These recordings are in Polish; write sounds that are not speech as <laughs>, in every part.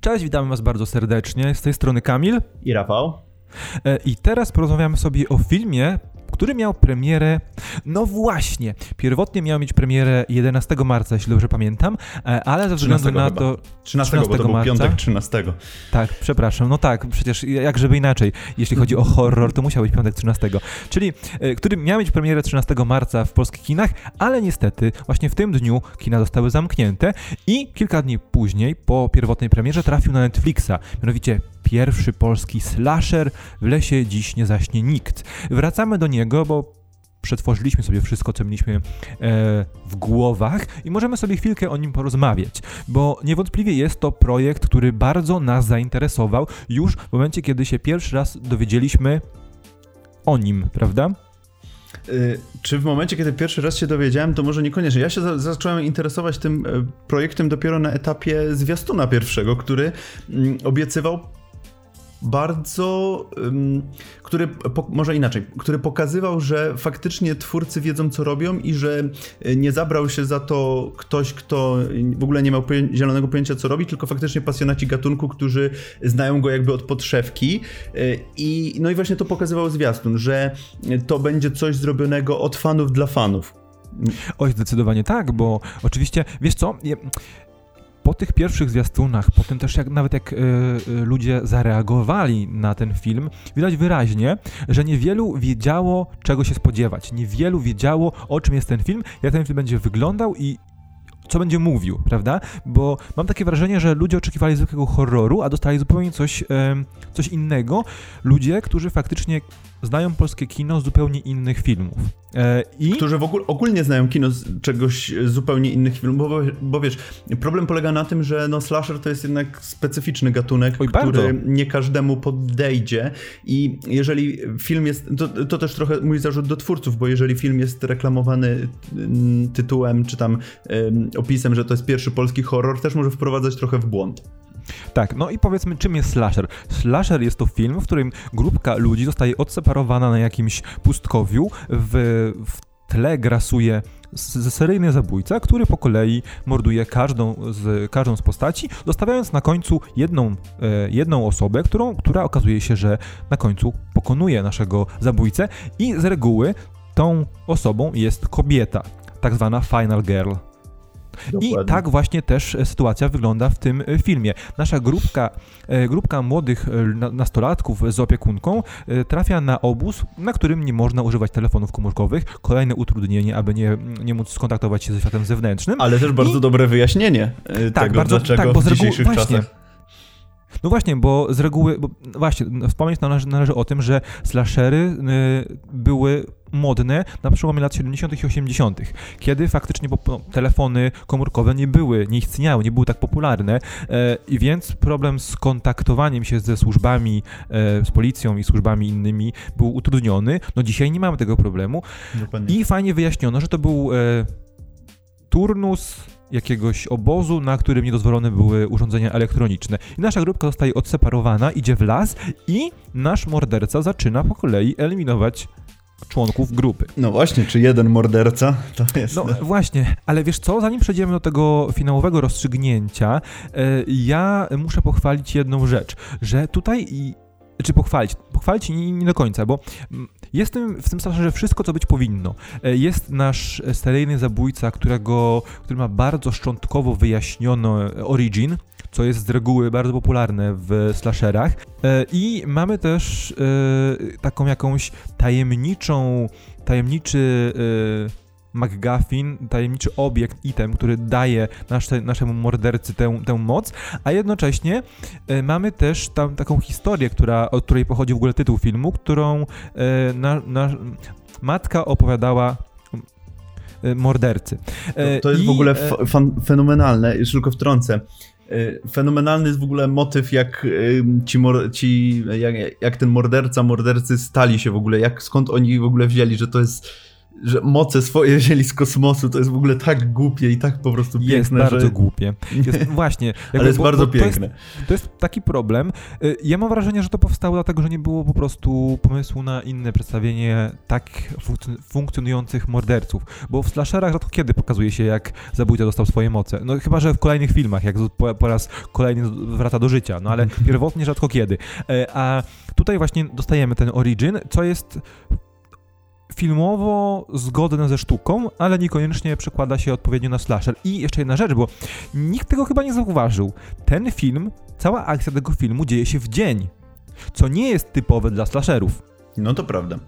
Cześć, witamy Was bardzo serdecznie. Z tej strony Kamil i Rafał. E, I teraz porozmawiamy sobie o filmie, który miał premierę, no właśnie, pierwotnie miał mieć premierę 11 marca, jeśli dobrze pamiętam, e, ale ze względu na chyba. to... 13, 13 bo to marca, był piątek 13. Tak, przepraszam, no tak, przecież jak żeby inaczej, jeśli chodzi o horror, to musiał być piątek 13. Czyli, e, który miał mieć premierę 13 marca w polskich kinach, ale niestety właśnie w tym dniu kina zostały zamknięte i kilka dni później, po pierwotnej premierze, trafił na Netflixa, mianowicie pierwszy polski slasher W lesie dziś nie zaśnie nikt. Wracamy do niego, bo przetworzyliśmy sobie wszystko, co mieliśmy e, w głowach i możemy sobie chwilkę o nim porozmawiać, bo niewątpliwie jest to projekt, który bardzo nas zainteresował już w momencie, kiedy się pierwszy raz dowiedzieliśmy o nim, prawda? Y, czy w momencie, kiedy pierwszy raz się dowiedziałem, to może niekoniecznie. Ja się za zacząłem interesować tym e, projektem dopiero na etapie zwiastuna pierwszego, który mm, obiecywał bardzo, który, może inaczej, który pokazywał, że faktycznie twórcy wiedzą, co robią i że e, nie zabrał się za to ktoś, kto w ogóle nie miał zielonego pojęcia, co robi, tylko faktycznie pasjonaci gatunku, którzy znają go jakby od podszewki. E, I, no i właśnie to pokazywał zwiastun, że to będzie coś zrobionego od fanów dla fanów. Oj, zdecydowanie tak, bo oczywiście, wiesz co, po tych pierwszych zwiastunach, po tym też jak, nawet jak y, ludzie zareagowali na ten film, widać wyraźnie, że niewielu wiedziało, czego się spodziewać. Niewielu wiedziało, o czym jest ten film, jak ten film będzie wyglądał i co będzie mówił, prawda? Bo mam takie wrażenie, że ludzie oczekiwali zwykłego horroru, a dostali zupełnie coś, coś innego. Ludzie, którzy faktycznie znają polskie kino z zupełnie innych filmów. E, I... Którzy w ogóle ogólnie znają kino z czegoś zupełnie innych filmów, bo, bo wiesz, problem polega na tym, że no slasher to jest jednak specyficzny gatunek, Oj, który bardzo. nie każdemu podejdzie i jeżeli film jest, to, to też trochę mój zarzut do twórców, bo jeżeli film jest reklamowany mm, tytułem czy tam um, opisem, że to jest pierwszy polski horror, też może wprowadzać trochę w błąd. Tak, no i powiedzmy, czym jest slasher? Slasher jest to film, w którym grupka ludzi zostaje odseparowana na jakimś pustkowiu, w, w tle grasuje seryjny zabójca, który po kolei morduje każdą z, każdą z postaci, zostawiając na końcu jedną, e, jedną osobę, którą, która okazuje się, że na końcu pokonuje naszego zabójcę i z reguły tą osobą jest kobieta, tak zwana final girl. Dokładnie. I tak właśnie też e, sytuacja wygląda w tym e, filmie. Nasza grupka, e, grupka młodych nastolatków z opiekunką trafia na obóz, na którym nie można używać telefonów komórkowych. Kolejne utrudnienie, aby nie, nie móc skontaktować się ze światem zewnętrznym. Ale też bardzo I... dobre wyjaśnienie tak, tego, bardzo, dlaczego tak, bo w dzisiejszych reguły, czasach. Właśnie, no właśnie, bo z reguły, bo właśnie, wspomnieć należy, należy o tym, że slashery y, były modne na przełomie lat 70. i 80., kiedy faktycznie no, telefony komórkowe nie były, nie istniały, nie były tak popularne e, i więc problem z kontaktowaniem się ze służbami, e, z policją i służbami innymi był utrudniony. No dzisiaj nie mamy tego problemu Dokładnie. i fajnie wyjaśniono, że to był e, turnus jakiegoś obozu, na którym niedozwolone były urządzenia elektroniczne. I nasza grupka zostaje odseparowana, idzie w las i nasz morderca zaczyna po kolei eliminować członków grupy. No właśnie, czy jeden morderca to jest. No właśnie, ale wiesz co, zanim przejdziemy do tego finałowego rozstrzygnięcia, e, ja muszę pochwalić jedną rzecz, że tutaj czy pochwalić? Pochwalić nie, nie do końca, bo jest w tym że wszystko, co być powinno. E, jest nasz seryjny zabójca, którego, który ma bardzo szczątkowo wyjaśniono origin, co jest z reguły bardzo popularne w slasherach. E, I mamy też e, taką jakąś tajemniczą, tajemniczy McGuffin, tajemniczy obiekt, item, który daje nasze, naszemu mordercy tę, tę moc, a jednocześnie e, mamy też tam taką historię, która, od której pochodzi w ogóle tytuł filmu, którą e, na, na, matka opowiadała e, mordercy. To, to jest I, w ogóle fenomenalne, już tylko wtrącę. Fenomenalny jest w ogóle motyw, jak ci, ci jak, jak, ten morderca, mordercy stali się w ogóle, jak skąd oni w ogóle wzięli, że to jest że moce swoje wzięli z kosmosu, to jest w ogóle tak głupie i tak po prostu piękne, Jest bardzo że... głupie. Jest, <laughs> właśnie. Jakby, Ale jest bo, bardzo bo piękne. To jest, to jest, taki problem. Y, ja mam wrażenie, że to powstało dlatego, że nie było po prostu pomysłu na inne przedstawienie tak funkcjonujących morderców. Bo w slasherach rzadko kiedy pokazuje się, jak zabójca dostał swoje moce. No chyba, że w kolejnych filmach, jak po, po raz kolejny wraca do życia. No ale <laughs> pierwotnie rzadko kiedy. Y, a tutaj właśnie dostajemy ten origin, co jest filmowo zgodne ze sztuką, ale niekoniecznie przekłada się odpowiednio na slasher. I jeszcze jedna rzecz, bo nikt tego chyba nie zauważył. Ten film, cała akcja tego filmu dzieje się w dzień, co nie jest typowe dla slasherów. No to prawda.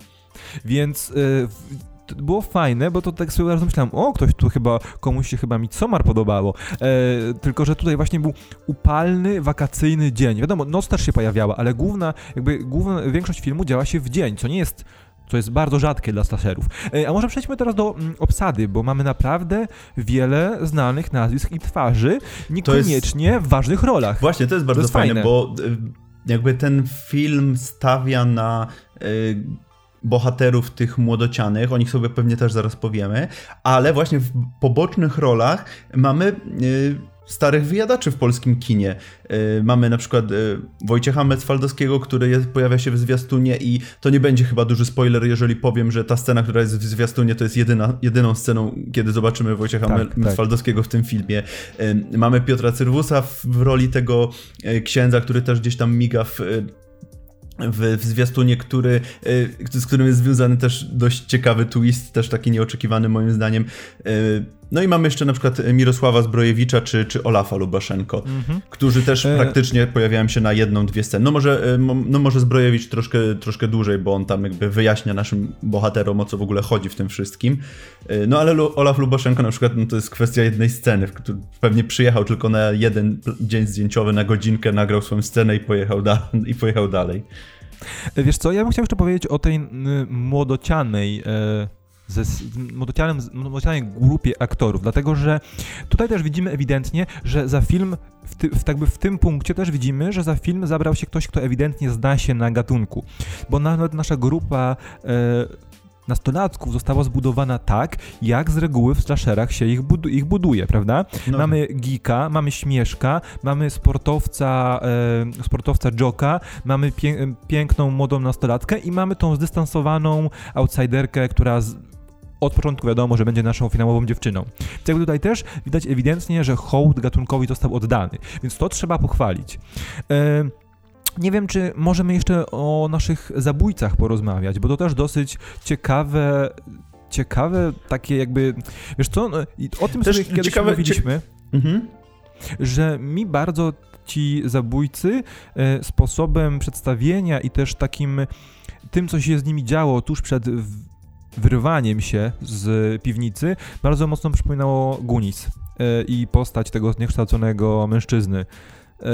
Więc yy, było fajne, bo to tak sobie razem myślałem, o, ktoś tu chyba, komuś się chyba Midsommar podobało. E, tylko, że tutaj właśnie był upalny, wakacyjny dzień. Wiadomo, noc też się pojawiała, ale główna, jakby główna, większość filmu działa się w dzień, co nie jest co jest bardzo rzadkie dla slasherów. E, a może przejdźmy teraz do mm, obsady, bo mamy naprawdę wiele znanych nazwisk i twarzy, niekoniecznie jest... w ważnych rolach. Właśnie, to jest bardzo to jest fajne, fajne, bo e, jakby ten film stawia na y, bohaterów tych młodocianych, o nich sobie pewnie też zaraz powiemy, ale właśnie w pobocznych rolach mamy y, starych wyjadaczy w polskim kinie. Yy, mamy na przykład yy, Wojciecha Mecwaldowskiego, który jest, pojawia się w zwiastunie i to nie będzie chyba duży spoiler, jeżeli powiem, że ta scena, która jest w zwiastunie, to jest jedyna, jedyną sceną, kiedy zobaczymy Wojciecha tak. Mecwaldowskiego tak. w tym filmie. Yy, mamy Piotra Cyrwusa w, w roli tego y, księdza, który też gdzieś tam miga w w, w zwiastunie, który, y, z którym jest związany też dość ciekawy twist, też taki nieoczekiwany moim zdaniem. No i mamy jeszcze na przykład Mirosława Zbrojewicza czy, czy Olafa Lubaszenko, mm-hmm. którzy też e... praktycznie pojawiają się na jedną, dwie sceny. No może, y, no może Zbrojewicz troszkę, troszkę dłużej, bo on tam jakby wyjaśnia naszym bohaterom, o co w ogóle chodzi w tym wszystkim. No ale Olaf Lubaszenko na przykład no to jest kwestia jednej sceny, w której pewnie przyjechał tylko na jeden dzień zdjęciowy, na godzinkę, nagrał swoją scenę i pojechał, da- i pojechał dalej. Wiesz co, ja bym chciał jeszcze powiedzieć o tej młodocianej e, ze młodocianym, młodocianej grupie aktorów, dlatego że tutaj też widzimy ewidentnie, że za film, w, ty, w, tak w tym punkcie też widzimy, że za film zabrał się ktoś, kto ewidentnie zna się na gatunku, bo nawet nasza grupa e, nastolatków została zbudowana tak, jak z reguły w slasherach się ich, budu ich buduje, prawda? No. Mamy geeka, mamy śmieszka, mamy sportowca, e, sportowca Joka, mamy pie piękną, młodą nastolatkę i mamy tą zdystansowaną outsiderkę, która z, od początku wiadomo, że będzie naszą finałową dziewczyną. Tak tutaj też widać ewidentnie, że hołd gatunkowi został oddany, więc to trzeba pochwalić. E, nie wiem, czy możemy jeszcze o naszych zabójcach porozmawiać, bo to też dosyć ciekawe, ciekawe takie jakby, wiesz co, no, o tym też sobie kiedyś ciekawe, mówiliśmy, cie... mhm. że mi bardzo ci zabójcy e, sposobem przedstawienia i też takim tym, co się z nimi działo tuż przed wyrwaniem się z piwnicy, bardzo mocno przypominało Gunis e, i postać tego zniekształconego mężczyzny. E,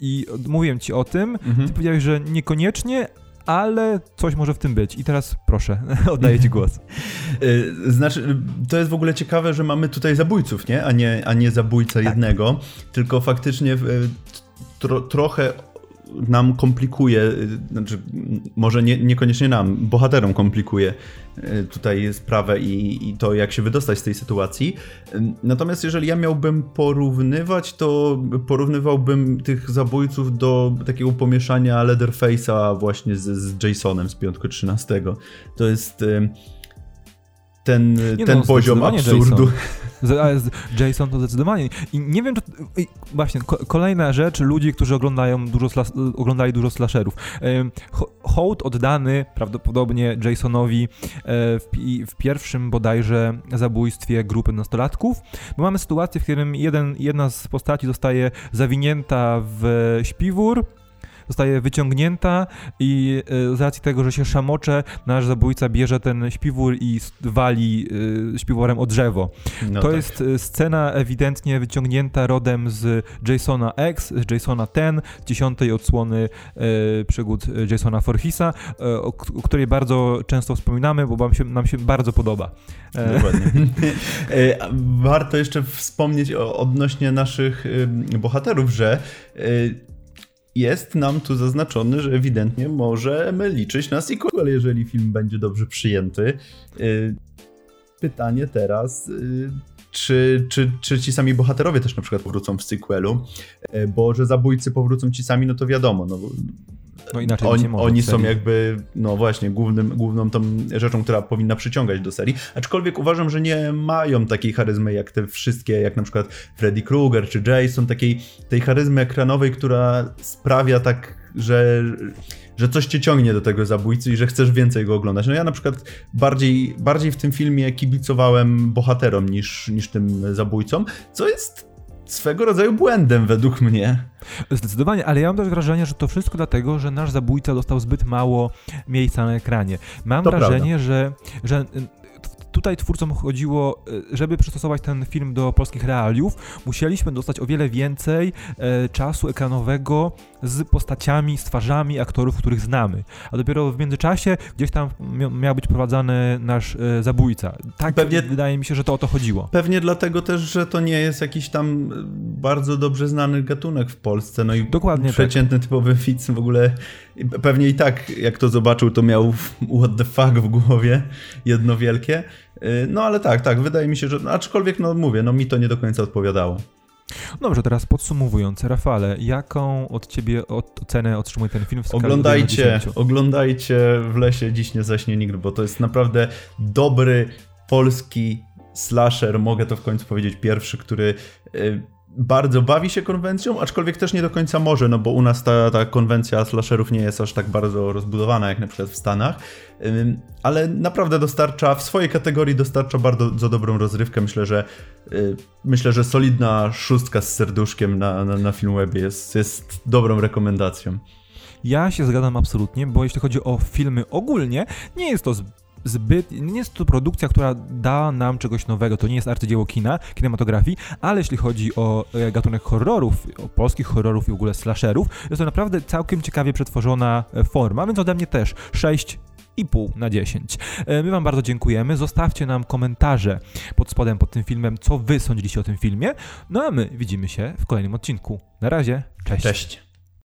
I mówiłem ci o tym, mhm. ty powiedziałeś, że niekoniecznie, ale coś może w tym być. I teraz proszę, <laughs> oddaję ci głos. E, znaczy, to jest w ogóle ciekawe, że mamy tutaj zabójców, nie? A nie, a nie zabójcę tak. jednego, tylko faktycznie tro, trochę nam komplikuje, znaczy może nie, niekoniecznie nam, bohaterom komplikuje e, tutaj sprawę i, i, to, jak się wydostać z tej sytuacji. Natomiast jeżeli ja miałbym porównywać, to porównywałbym tych zabójców do takiego pomieszania Leatherface'a właśnie z, z Jasonem z piątku 13. To jest ten, ten no, poziom absurdu. Jason. Jason to zdecydowanie. I nie wiem, czy. Właśnie, kolejna rzecz, ludzi, którzy oglądają dużo oglądali dużo slasherów. Hołd oddany prawdopodobnie Jasonowi e, w, w, pierwszym bodajże zabójstwie grupy nastolatków, bo mamy sytuację, w którym jeden, jedna z postaci zostaje zawinięta w śpiwór, zostaje wyciągnięta i e, z racji tego, że się szamocze, nasz zabójca bierze ten śpiwór i wali e, śpiworem o drzewo. No to tak. jest e, scena ewidentnie wyciągnięta rodem z Jasona X, z Jasona Ten, dziesiątej odsłony przygód Jasona Forhisa, o, o której bardzo często wspominamy, bo nam się, nam się bardzo podoba. Dokładnie. <laughs> Warto jeszcze wspomnieć o, odnośnie naszych bohaterów, że jest nam tu zaznaczony, że ewidentnie możemy liczyć na sequel, jeżeli film będzie dobrze przyjęty. Y, pytanie teraz, y, czy, czy, czy ci sami bohaterowie też na przykład powrócą w sequelu, e, bo że zabójcy powrócą ci sami, no to wiadomo, no no inaczej oni, oni są jakby, no właśnie, głównym, główną tą rzeczą, która powinna przyciągać do serii. Aczkolwiek uważam, że nie mają takiej charyzmy jak te wszystkie, jak na przykład Freddy Krueger czy Jason, takiej tej charyzmy ekranowej, która sprawia tak, że że coś cię ciągnie do tego zabójcy i że chcesz więcej go oglądać. No ja na przykład bardziej, bardziej w tym filmie kibicowałem bohaterom niż, niż tym zabójcom, co jest swego rodzaju błędem według mnie. Zdecydowanie, ale ja mam też wrażenie, że to wszystko dlatego, że nasz zabójca dostał zbyt mało miejsca na ekranie. Mam to wrażenie, że, że tutaj twórcom chodziło, e, żeby przystosować ten film do polskich realiów, musieliśmy dostać o wiele więcej e, czasu ekranowego z postaciami, z twarzami aktorów, których znamy. A dopiero w międzyczasie gdzieś tam miał być prowadzany nasz e, zabójca. Tak pewnie, wydaje mi się, że to o to chodziło. Pewnie dlatego też, że to nie jest jakiś tam bardzo dobrze znany gatunek w Polsce. No i Dokładnie tak. przeciętny tak. typowy widz w ogóle pewnie i tak, jak to zobaczył, to miał what the fuck w głowie, jedno wielkie. Y, no ale tak, tak, wydaje mi się, że aczkolwiek, no mówię, no mi to nie do końca odpowiadało. Dobrze, teraz podsumowując, Rafale, jaką od ciebie ocenę otrzymuje ten film w skali Oglądajcie, oglądajcie w lesie dziś nie zaśnie nikt, bo to jest naprawdę dobry polski slasher, mogę to w końcu powiedzieć, pierwszy, który y, bardzo bawi się konwencją, aczkolwiek też nie do końca może, no bo u nas ta, ta konwencja slasherów nie jest aż tak bardzo rozbudowana jak na przykład w Stanach, ale naprawdę dostarcza, w swojej kategorii dostarcza bardzo dobrą rozrywkę. Myślę, że y, myślę, że solidna szóstka z serduszkiem na, na, na Filmwebie jest, jest dobrą rekomendacją. Ja się zgadzam absolutnie, bo jeśli chodzi o filmy ogólnie, nie jest to zbyt, nie jest to produkcja, która da nam czegoś nowego, to nie jest arcydzieło kina, kinematografii, ale jeśli chodzi o e, gatunek horrorów, o polskich horrorów i w ogóle slasherów, jest to naprawdę całkiem ciekawie przetworzona e, forma, więc ode mnie też 6 i pół na 10. E, my Wam bardzo dziękujemy. Zostawcie nam komentarze pod spodem pod tym filmem, co Wy sądziliście o tym filmie. No a my widzimy się w kolejnym odcinku. Na razie, cześć. Cześć.